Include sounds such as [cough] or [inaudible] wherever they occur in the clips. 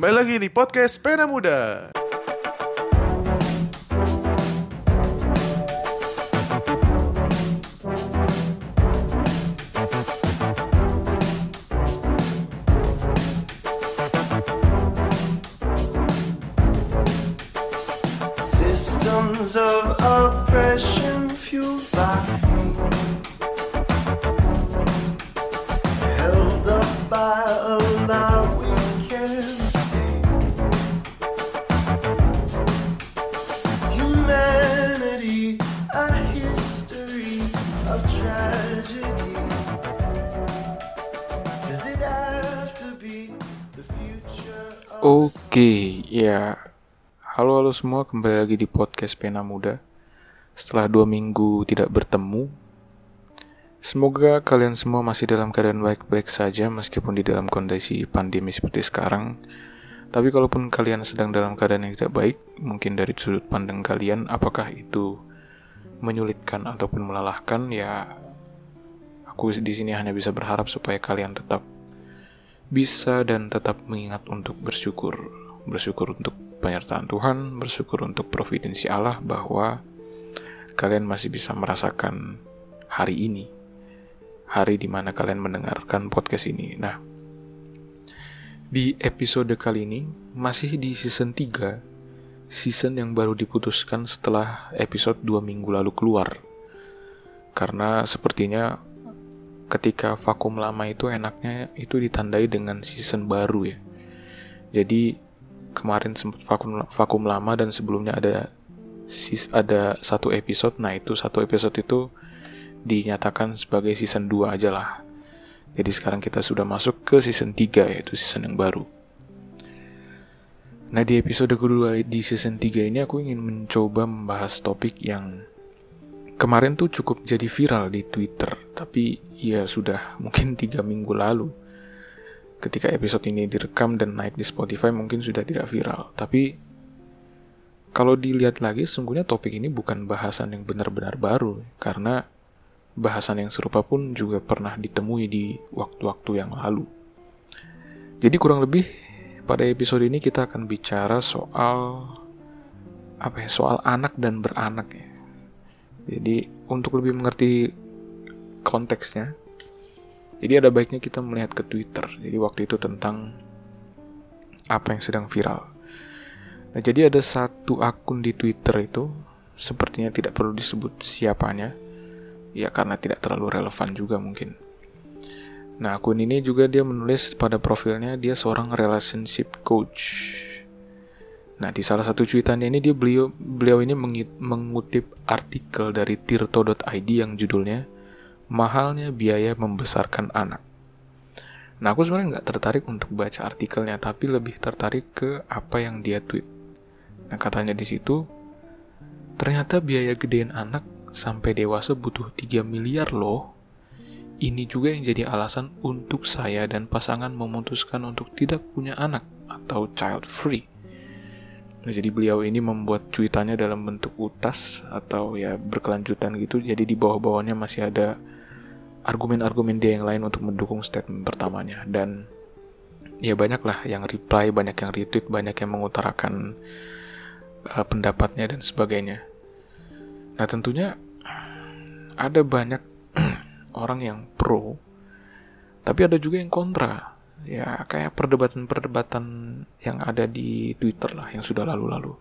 Kembali lagi di podcast Pena Muda. Oke, ya. Halo halo semua, kembali lagi di podcast Pena Muda. Setelah dua minggu tidak bertemu, semoga kalian semua masih dalam keadaan baik-baik saja meskipun di dalam kondisi pandemi seperti sekarang. Tapi kalaupun kalian sedang dalam keadaan yang tidak baik, mungkin dari sudut pandang kalian, apakah itu menyulitkan ataupun melelahkan? Ya, aku di sini hanya bisa berharap supaya kalian tetap bisa dan tetap mengingat untuk bersyukur. Bersyukur untuk penyertaan Tuhan, bersyukur untuk providensi Allah bahwa kalian masih bisa merasakan hari ini. Hari di mana kalian mendengarkan podcast ini. Nah, di episode kali ini masih di season 3, season yang baru diputuskan setelah episode 2 minggu lalu keluar. Karena sepertinya ketika vakum lama itu enaknya itu ditandai dengan season baru ya. Jadi kemarin sempat vakum vakum lama dan sebelumnya ada sis ada satu episode. Nah, itu satu episode itu dinyatakan sebagai season 2 aja lah. Jadi sekarang kita sudah masuk ke season 3 yaitu season yang baru. Nah, di episode kedua di season 3 ini aku ingin mencoba membahas topik yang kemarin tuh cukup jadi viral di Twitter, tapi ya sudah [laughs] mungkin tiga minggu lalu. Ketika episode ini direkam dan naik di Spotify mungkin sudah tidak viral, tapi kalau dilihat lagi sungguhnya topik ini bukan bahasan yang benar-benar baru, karena bahasan yang serupa pun juga pernah ditemui di waktu-waktu yang lalu. Jadi kurang lebih pada episode ini kita akan bicara soal apa ya, soal anak dan beranak ya. Jadi untuk lebih mengerti konteksnya, jadi ada baiknya kita melihat ke Twitter. Jadi waktu itu tentang apa yang sedang viral. Nah, jadi ada satu akun di Twitter itu sepertinya tidak perlu disebut siapanya. Ya karena tidak terlalu relevan juga mungkin. Nah, akun ini juga dia menulis pada profilnya dia seorang relationship coach. Nah, di salah satu cuitannya ini dia beliau beliau ini mengutip artikel dari tirto.id yang judulnya Mahalnya Biaya Membesarkan Anak. Nah, aku sebenarnya nggak tertarik untuk baca artikelnya, tapi lebih tertarik ke apa yang dia tweet. Nah, katanya di situ, ternyata biaya gedein anak sampai dewasa butuh 3 miliar loh. Ini juga yang jadi alasan untuk saya dan pasangan memutuskan untuk tidak punya anak atau child free. Nah, jadi beliau ini membuat cuitannya dalam bentuk utas atau ya berkelanjutan gitu. Jadi di bawah-bawahnya masih ada argumen-argumen dia yang lain untuk mendukung statement pertamanya dan ya banyak lah yang reply, banyak yang retweet, banyak yang mengutarakan uh, pendapatnya dan sebagainya. Nah, tentunya ada banyak [clears throat] orang yang pro tapi ada juga yang kontra. Ya, kayak perdebatan-perdebatan yang ada di Twitter lah yang sudah lalu-lalu.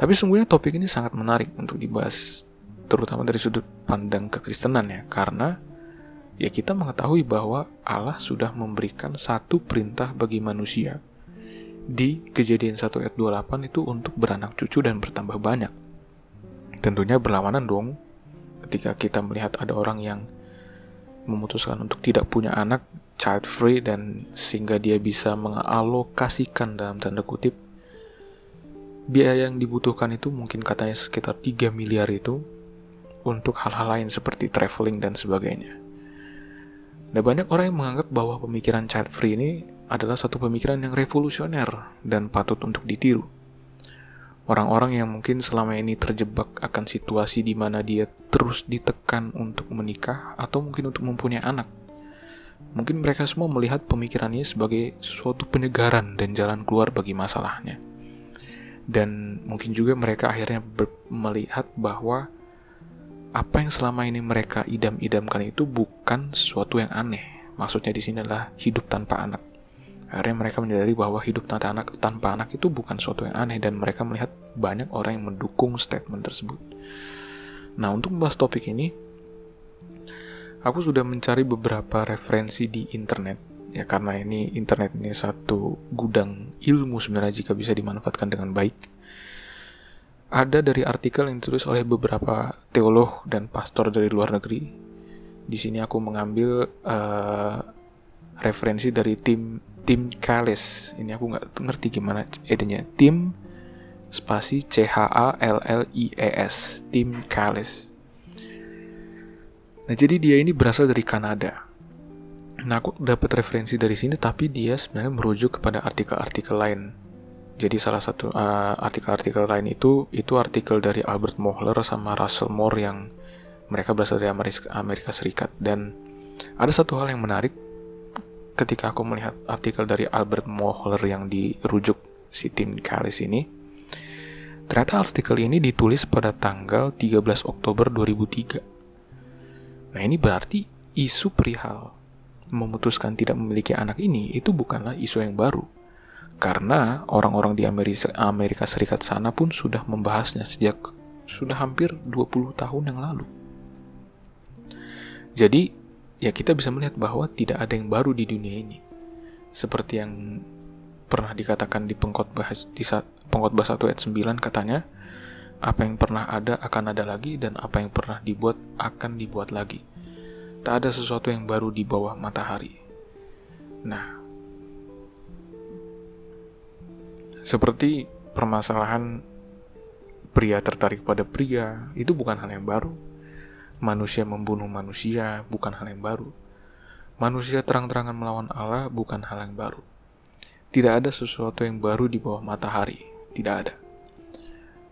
Tapi sungguhnya topik ini sangat menarik untuk dibahas terutama dari sudut pandang kekristenan ya, karena ya kita mengetahui bahwa Allah sudah memberikan satu perintah bagi manusia di kejadian 1 ayat 28 itu untuk beranak cucu dan bertambah banyak. Tentunya berlawanan dong ketika kita melihat ada orang yang memutuskan untuk tidak punya anak child free dan sehingga dia bisa mengalokasikan dalam tanda kutip biaya yang dibutuhkan itu mungkin katanya sekitar 3 miliar itu untuk hal-hal lain seperti traveling dan sebagainya. Nah, banyak orang yang menganggap bahwa pemikiran child free ini adalah satu pemikiran yang revolusioner dan patut untuk ditiru. Orang-orang yang mungkin selama ini terjebak akan situasi di mana dia terus ditekan untuk menikah atau mungkin untuk mempunyai anak. Mungkin mereka semua melihat pemikirannya sebagai suatu penyegaran dan jalan keluar bagi masalahnya. Dan mungkin juga mereka akhirnya melihat bahwa apa yang selama ini mereka idam-idamkan itu bukan sesuatu yang aneh. Maksudnya di sini adalah hidup tanpa anak. Akhirnya mereka menyadari bahwa hidup tanpa anak, tanpa anak itu bukan sesuatu yang aneh dan mereka melihat banyak orang yang mendukung statement tersebut. Nah, untuk membahas topik ini, aku sudah mencari beberapa referensi di internet. Ya karena ini internet ini satu gudang ilmu sebenarnya jika bisa dimanfaatkan dengan baik. Ada dari artikel yang ditulis oleh beberapa teolog dan pastor dari luar negeri. Di sini aku mengambil uh, referensi dari tim tim Kales ini aku nggak ngerti gimana edenya. Tim spasi C H A L L I E S tim Kales Nah, jadi dia ini berasal dari Kanada. Nah, aku dapat referensi dari sini, tapi dia sebenarnya merujuk kepada artikel-artikel lain. Jadi salah satu uh, artikel-artikel uh, lain itu itu artikel dari Albert Mohler sama Russell Moore yang mereka berasal dari Amerika, Amerika Serikat. Dan ada satu hal yang menarik ketika aku melihat artikel dari Albert Mohler yang dirujuk si Tim Callis ini. Ternyata artikel ini ditulis pada tanggal 13 Oktober 2003 Nah ini berarti isu perihal memutuskan tidak memiliki anak ini itu bukanlah isu yang baru. Karena orang-orang di Amerika, Serikat sana pun sudah membahasnya sejak sudah hampir 20 tahun yang lalu. Jadi, ya kita bisa melihat bahwa tidak ada yang baru di dunia ini. Seperti yang pernah dikatakan di pengkhotbah di pengkhotbah 1 ayat 9 katanya, apa yang pernah ada akan ada lagi dan apa yang pernah dibuat akan dibuat lagi. Tak ada sesuatu yang baru di bawah matahari. Nah, seperti permasalahan pria tertarik pada pria itu bukan hal yang baru. Manusia membunuh manusia bukan hal yang baru. Manusia terang-terangan melawan Allah bukan hal yang baru. Tidak ada sesuatu yang baru di bawah matahari, tidak ada.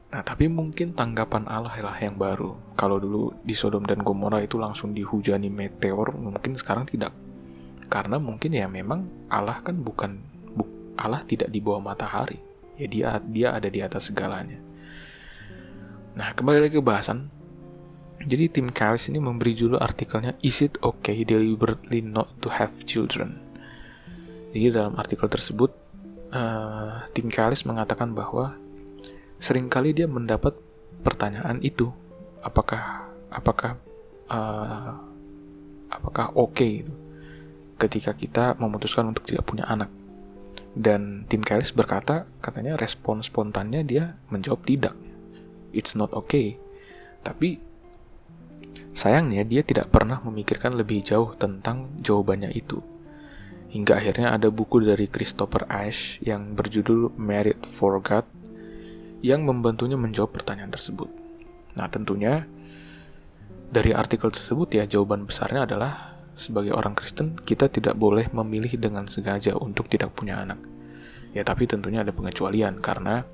Nah, tapi mungkin tanggapan Allah lah yang baru. Kalau dulu di Sodom dan Gomora itu langsung dihujani meteor, mungkin sekarang tidak. Karena mungkin ya memang Allah kan bukan bu, Allah tidak di bawah matahari. Ya dia dia ada di atas segalanya. Nah, kembali lagi ke bahasan. Jadi tim Karis ini memberi judul artikelnya Is it okay deliberately not to have children? Jadi dalam artikel tersebut uh, tim Karis mengatakan bahwa sering kali dia mendapat pertanyaan itu apakah apakah uh, apakah oke okay itu ketika kita memutuskan untuk tidak punya anak. Dan tim Karis berkata katanya respon spontannya dia menjawab tidak. It's not okay. Tapi sayangnya dia tidak pernah memikirkan lebih jauh tentang jawabannya itu. Hingga akhirnya ada buku dari Christopher Ashe yang berjudul Married for God yang membantunya menjawab pertanyaan tersebut. Nah, tentunya dari artikel tersebut ya jawaban besarnya adalah sebagai orang Kristen kita tidak boleh memilih dengan sengaja untuk tidak punya anak. Ya, tapi tentunya ada pengecualian karena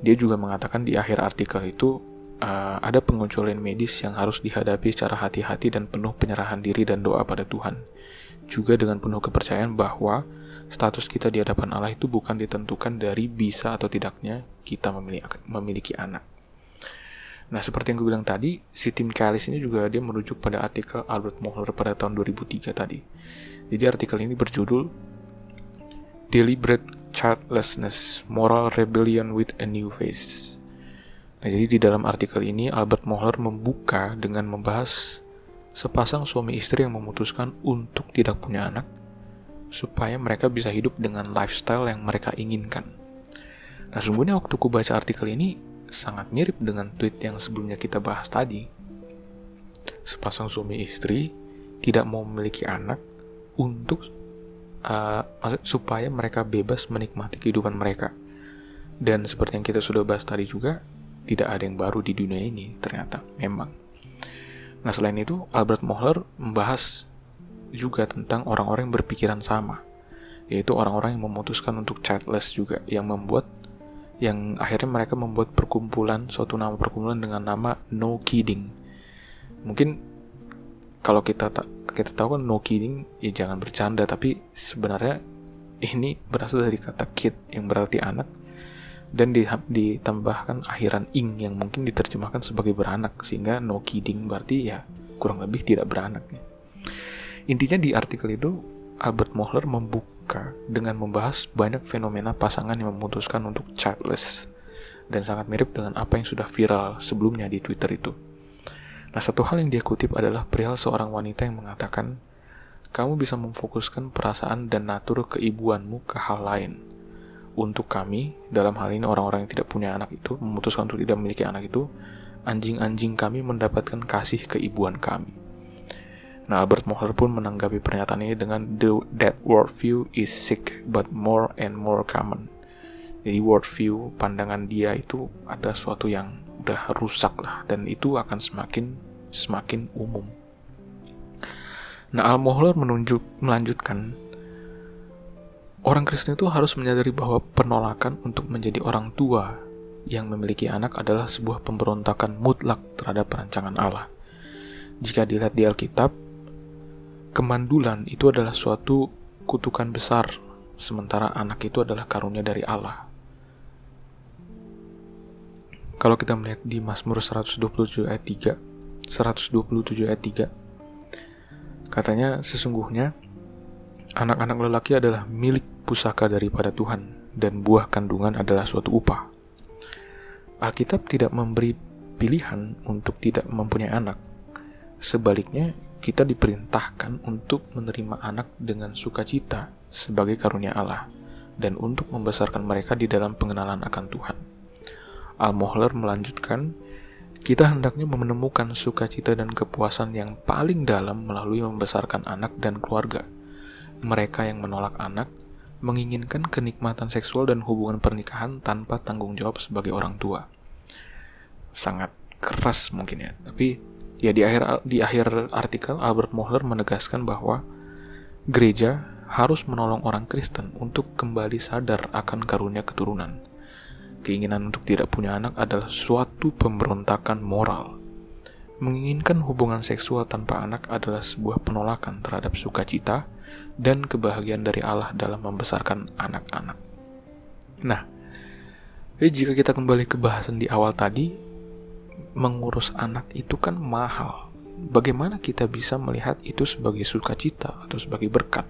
dia juga mengatakan di akhir artikel itu uh, ada pengecualian medis yang harus dihadapi secara hati-hati dan penuh penyerahan diri dan doa pada Tuhan. Juga dengan penuh kepercayaan bahwa status kita di hadapan Allah itu bukan ditentukan dari bisa atau tidaknya kita memiliki, anak. Nah, seperti yang gue bilang tadi, si Tim Kalis ini juga dia merujuk pada artikel Albert Mohler pada tahun 2003 tadi. Jadi artikel ini berjudul Deliberate Childlessness, Moral Rebellion with a New Face. Nah, jadi di dalam artikel ini Albert Mohler membuka dengan membahas sepasang suami istri yang memutuskan untuk tidak punya anak supaya mereka bisa hidup dengan lifestyle yang mereka inginkan. Nah, sungguhnya waktu ku baca artikel ini sangat mirip dengan tweet yang sebelumnya kita bahas tadi. Sepasang suami istri tidak mau memiliki anak untuk uh, supaya mereka bebas menikmati kehidupan mereka. Dan seperti yang kita sudah bahas tadi juga, tidak ada yang baru di dunia ini ternyata memang. Nah selain itu, Albert Mohler membahas juga tentang orang-orang yang berpikiran sama, yaitu orang-orang yang memutuskan untuk childless juga, yang membuat yang akhirnya mereka membuat perkumpulan suatu nama perkumpulan dengan nama No Kidding. Mungkin kalau kita tak kita tahu kan no kidding ya jangan bercanda tapi sebenarnya ini berasal dari kata kid yang berarti anak dan di, ditambahkan akhiran ing yang mungkin diterjemahkan sebagai beranak sehingga no kidding berarti ya kurang lebih tidak beranak ya. Intinya di artikel itu Albert Mohler membuka dengan membahas banyak fenomena pasangan yang memutuskan untuk childless dan sangat mirip dengan apa yang sudah viral sebelumnya di Twitter itu. Nah, satu hal yang dia kutip adalah perihal seorang wanita yang mengatakan, kamu bisa memfokuskan perasaan dan natur keibuanmu ke hal lain. Untuk kami, dalam hal ini orang-orang yang tidak punya anak itu, memutuskan untuk tidak memiliki anak itu, anjing-anjing kami mendapatkan kasih keibuan kami. Nah, Albert Mohler pun menanggapi pernyataan ini dengan that worldview is sick but more and more common. Jadi worldview, pandangan dia itu ada suatu yang udah rusak lah dan itu akan semakin semakin umum. Nah, Al-Mohler menunjuk melanjutkan orang Kristen itu harus menyadari bahwa penolakan untuk menjadi orang tua yang memiliki anak adalah sebuah pemberontakan mutlak terhadap perancangan Allah. Jika dilihat di Alkitab, kemandulan itu adalah suatu kutukan besar, sementara anak itu adalah karunia dari Allah. Kalau kita melihat di Mazmur 127 ayat 3, 127 ayat 3, katanya sesungguhnya anak-anak lelaki adalah milik pusaka daripada Tuhan dan buah kandungan adalah suatu upah. Alkitab tidak memberi pilihan untuk tidak mempunyai anak. Sebaliknya, kita diperintahkan untuk menerima anak dengan sukacita sebagai karunia Allah dan untuk membesarkan mereka di dalam pengenalan akan Tuhan. Al-Mohler melanjutkan, kita hendaknya menemukan sukacita dan kepuasan yang paling dalam melalui membesarkan anak dan keluarga. Mereka yang menolak anak menginginkan kenikmatan seksual dan hubungan pernikahan tanpa tanggung jawab sebagai orang tua. Sangat keras mungkin ya, tapi ya di akhir di akhir artikel Albert Mohler menegaskan bahwa gereja harus menolong orang Kristen untuk kembali sadar akan karunia keturunan Keinginan untuk tidak punya anak adalah suatu pemberontakan moral. Menginginkan hubungan seksual tanpa anak adalah sebuah penolakan terhadap sukacita dan kebahagiaan dari Allah dalam membesarkan anak-anak. Nah, jadi jika kita kembali ke bahasan di awal tadi, mengurus anak itu kan mahal. Bagaimana kita bisa melihat itu sebagai sukacita atau sebagai berkat?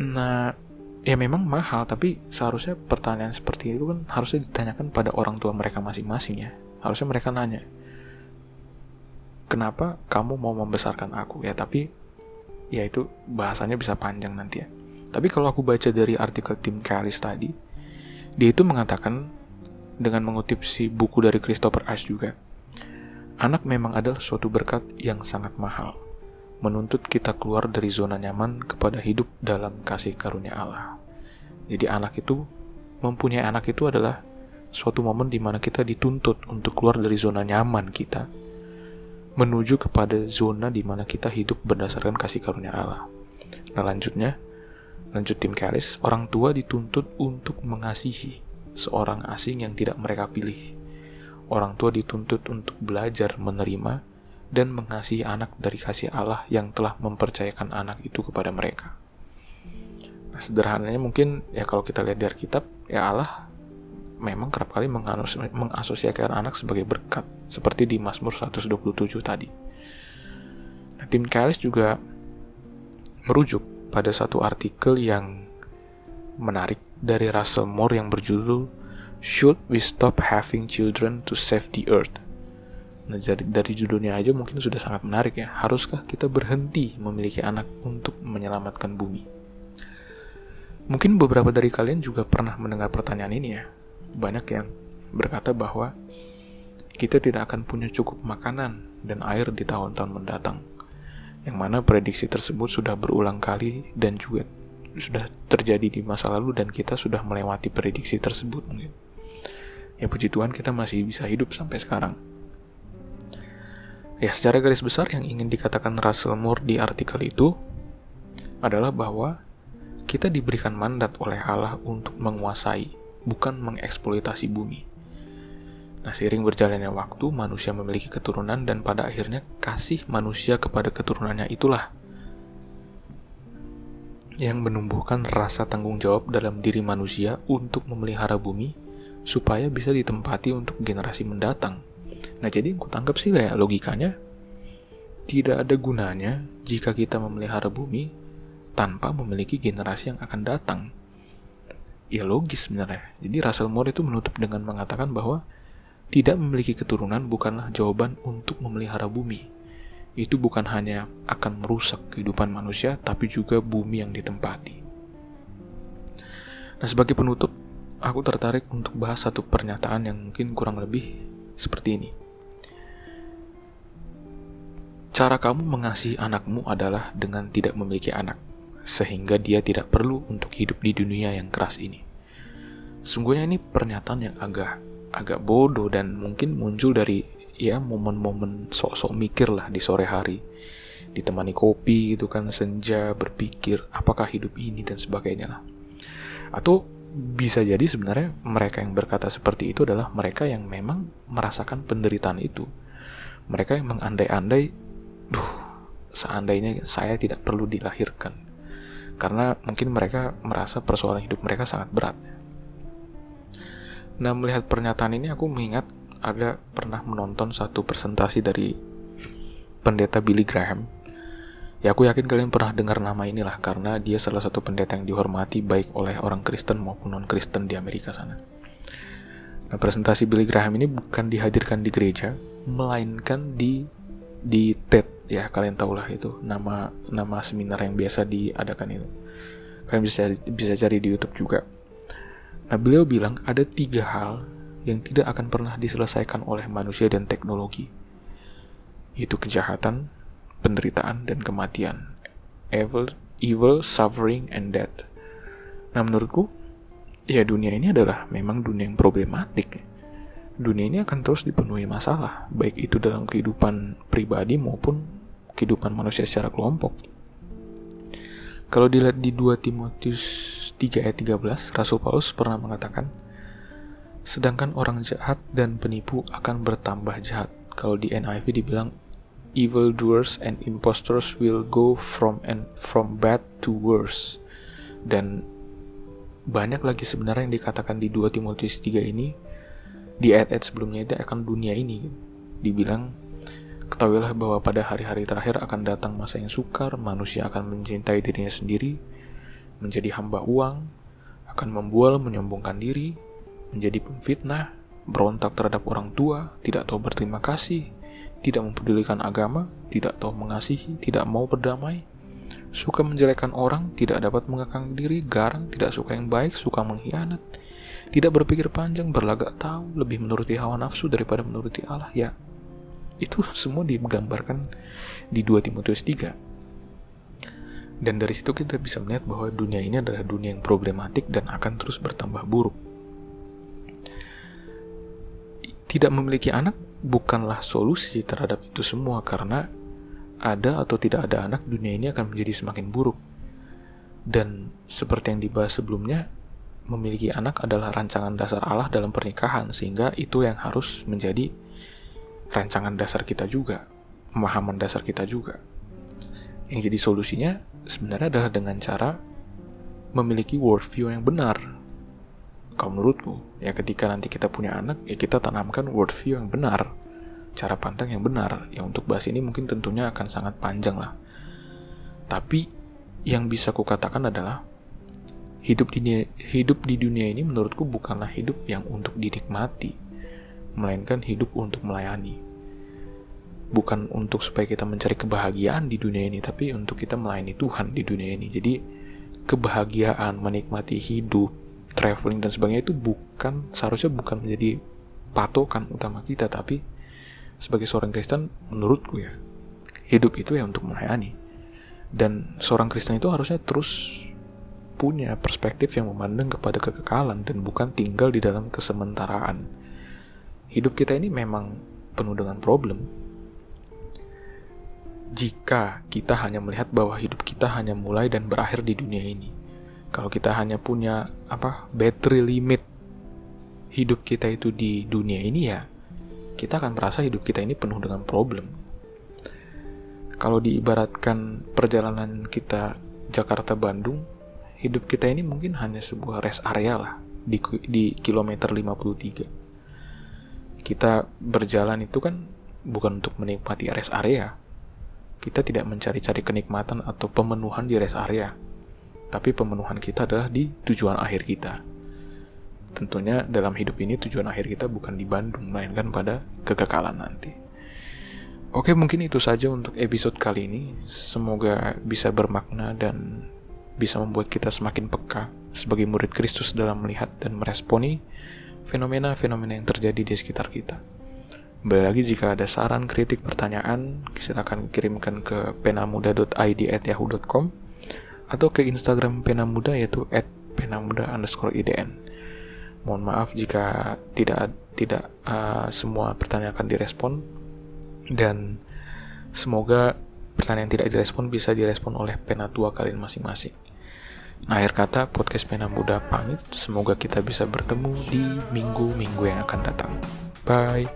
Nah, ya memang mahal tapi seharusnya pertanyaan seperti itu kan harusnya ditanyakan pada orang tua mereka masing-masing ya harusnya mereka nanya kenapa kamu mau membesarkan aku ya tapi ya itu bahasanya bisa panjang nanti ya tapi kalau aku baca dari artikel Tim Callis tadi dia itu mengatakan dengan mengutip si buku dari Christopher Ash juga anak memang adalah suatu berkat yang sangat mahal menuntut kita keluar dari zona nyaman kepada hidup dalam kasih karunia Allah. Jadi anak itu mempunyai anak itu adalah suatu momen di mana kita dituntut untuk keluar dari zona nyaman kita menuju kepada zona di mana kita hidup berdasarkan kasih karunia Allah. Nah lanjutnya, lanjut tim Karis, orang tua dituntut untuk mengasihi seorang asing yang tidak mereka pilih. Orang tua dituntut untuk belajar menerima dan mengasihi anak dari kasih Allah yang telah mempercayakan anak itu kepada mereka. Nah, sederhananya mungkin ya kalau kita lihat dari kitab, ya Allah memang kerap kali mengasosiasikan anak sebagai berkat, seperti di Mazmur 127 tadi. Nah, tim Kalis juga merujuk pada satu artikel yang menarik dari Russell Moore yang berjudul Should We Stop Having Children to Save the Earth? Nah, dari, dari judulnya aja mungkin sudah sangat menarik ya. Haruskah kita berhenti memiliki anak untuk menyelamatkan bumi? Mungkin beberapa dari kalian juga pernah mendengar pertanyaan ini ya. Banyak yang berkata bahwa kita tidak akan punya cukup makanan dan air di tahun-tahun mendatang. Yang mana prediksi tersebut sudah berulang kali dan juga sudah terjadi di masa lalu dan kita sudah melewati prediksi tersebut mungkin. Ya puji Tuhan kita masih bisa hidup sampai sekarang. Ya, secara garis besar yang ingin dikatakan Russell Moore di artikel itu adalah bahwa kita diberikan mandat oleh Allah untuk menguasai, bukan mengeksploitasi bumi. Nah, seiring berjalannya waktu, manusia memiliki keturunan dan pada akhirnya kasih manusia kepada keturunannya itulah yang menumbuhkan rasa tanggung jawab dalam diri manusia untuk memelihara bumi supaya bisa ditempati untuk generasi mendatang. Nah, jadi aku tangkap sih kayak logikanya tidak ada gunanya jika kita memelihara bumi tanpa memiliki generasi yang akan datang. Ya logis sebenarnya. Jadi Russell Moore itu menutup dengan mengatakan bahwa tidak memiliki keturunan bukanlah jawaban untuk memelihara bumi. Itu bukan hanya akan merusak kehidupan manusia, tapi juga bumi yang ditempati. Nah, sebagai penutup, aku tertarik untuk bahas satu pernyataan yang mungkin kurang lebih seperti ini. Cara kamu mengasihi anakmu adalah dengan tidak memiliki anak, sehingga dia tidak perlu untuk hidup di dunia yang keras ini. Sungguhnya ini pernyataan yang agak agak bodoh dan mungkin muncul dari ya momen-momen sok-sok mikir lah di sore hari. Ditemani kopi gitu kan senja berpikir apakah hidup ini dan sebagainya lah. Atau bisa jadi sebenarnya mereka yang berkata seperti itu adalah mereka yang memang merasakan penderitaan itu. Mereka yang mengandai-andai duh seandainya saya tidak perlu dilahirkan. Karena mungkin mereka merasa persoalan hidup mereka sangat berat. Nah, melihat pernyataan ini aku mengingat ada pernah menonton satu presentasi dari pendeta Billy Graham. Ya, aku yakin kalian pernah dengar nama inilah karena dia salah satu pendeta yang dihormati baik oleh orang Kristen maupun non-Kristen di Amerika sana. Nah, presentasi Billy Graham ini bukan dihadirkan di gereja, melainkan di di TED ya kalian tahulah itu nama nama seminar yang biasa diadakan itu. Kalian bisa bisa cari di YouTube juga. Nah, beliau bilang ada tiga hal yang tidak akan pernah diselesaikan oleh manusia dan teknologi, yaitu kejahatan, penderitaan, dan kematian. Evil, evil, suffering, and death. Nah, menurutku, ya dunia ini adalah memang dunia yang problematik. Dunia ini akan terus dipenuhi masalah, baik itu dalam kehidupan pribadi maupun kehidupan manusia secara kelompok. Kalau dilihat di 2 Timotius 3 ayat 13, Rasul Paulus pernah mengatakan, Sedangkan orang jahat dan penipu akan bertambah jahat. Kalau di NIV dibilang, evil doers and impostors will go from and from bad to worse. Dan banyak lagi sebenarnya yang dikatakan di 2 Timotius 3 ini, di ayat-ayat sebelumnya itu akan dunia ini. Dibilang, Ketahuilah bahwa pada hari-hari terakhir akan datang masa yang sukar, manusia akan mencintai dirinya sendiri, menjadi hamba uang, akan membual, menyombongkan diri, menjadi pemfitnah, berontak terhadap orang tua, tidak tahu berterima kasih, tidak mempedulikan agama, tidak tahu mengasihi, tidak mau berdamai, suka menjelekkan orang, tidak dapat mengekang diri, garang, tidak suka yang baik, suka mengkhianat, tidak berpikir panjang, berlagak tahu, lebih menuruti hawa nafsu daripada menuruti Allah. Ya, itu [laughs] semua digambarkan di 2 Timotius 3. Dan dari situ kita bisa melihat bahwa dunia ini adalah dunia yang problematik dan akan terus bertambah buruk. Tidak memiliki anak bukanlah solusi terhadap itu semua karena ada atau tidak ada anak dunia ini akan menjadi semakin buruk. Dan seperti yang dibahas sebelumnya, memiliki anak adalah rancangan dasar Allah dalam pernikahan sehingga itu yang harus menjadi rancangan dasar kita juga, pemahaman dasar kita juga. Yang jadi solusinya sebenarnya adalah dengan cara memiliki worldview yang benar. Kalau menurutku, ya ketika nanti kita punya anak, ya kita tanamkan worldview yang benar, cara pandang yang benar. Ya untuk bahas ini mungkin tentunya akan sangat panjang lah. Tapi yang bisa kukatakan adalah hidup di hidup di dunia ini menurutku bukanlah hidup yang untuk dinikmati, melainkan hidup untuk melayani. Bukan untuk supaya kita mencari kebahagiaan di dunia ini, tapi untuk kita melayani Tuhan di dunia ini. Jadi, kebahagiaan, menikmati hidup, traveling dan sebagainya itu bukan seharusnya bukan menjadi patokan utama kita, tapi sebagai seorang Kristen menurutku ya, hidup itu ya untuk melayani. Dan seorang Kristen itu harusnya terus punya perspektif yang memandang kepada kekekalan dan bukan tinggal di dalam kesementaraan hidup kita ini memang penuh dengan problem. Jika kita hanya melihat bahwa hidup kita hanya mulai dan berakhir di dunia ini, kalau kita hanya punya apa battery limit hidup kita itu di dunia ini ya, kita akan merasa hidup kita ini penuh dengan problem. Kalau diibaratkan perjalanan kita Jakarta-Bandung, hidup kita ini mungkin hanya sebuah rest area lah di, di kilometer 53. Kita berjalan itu kan bukan untuk menikmati rest area. Kita tidak mencari-cari kenikmatan atau pemenuhan di rest area. Tapi pemenuhan kita adalah di tujuan akhir kita. Tentunya dalam hidup ini tujuan akhir kita bukan di Bandung, melainkan pada kekekalan nanti. Oke, mungkin itu saja untuk episode kali ini. Semoga bisa bermakna dan bisa membuat kita semakin peka sebagai murid Kristus dalam melihat dan meresponi fenomena-fenomena yang terjadi di sekitar kita. Kembali lagi jika ada saran, kritik, pertanyaan, silakan kirimkan ke penamuda.id@yahoo.com atau ke Instagram penamuda yaitu @penamuda underscore idn. Mohon maaf jika tidak tidak uh, semua pertanyaan akan direspon dan semoga pertanyaan yang tidak direspon bisa direspon oleh penatua kalian masing-masing. Nah, akhir kata podcast Pena Muda pamit. Semoga kita bisa bertemu di minggu-minggu yang akan datang. Bye.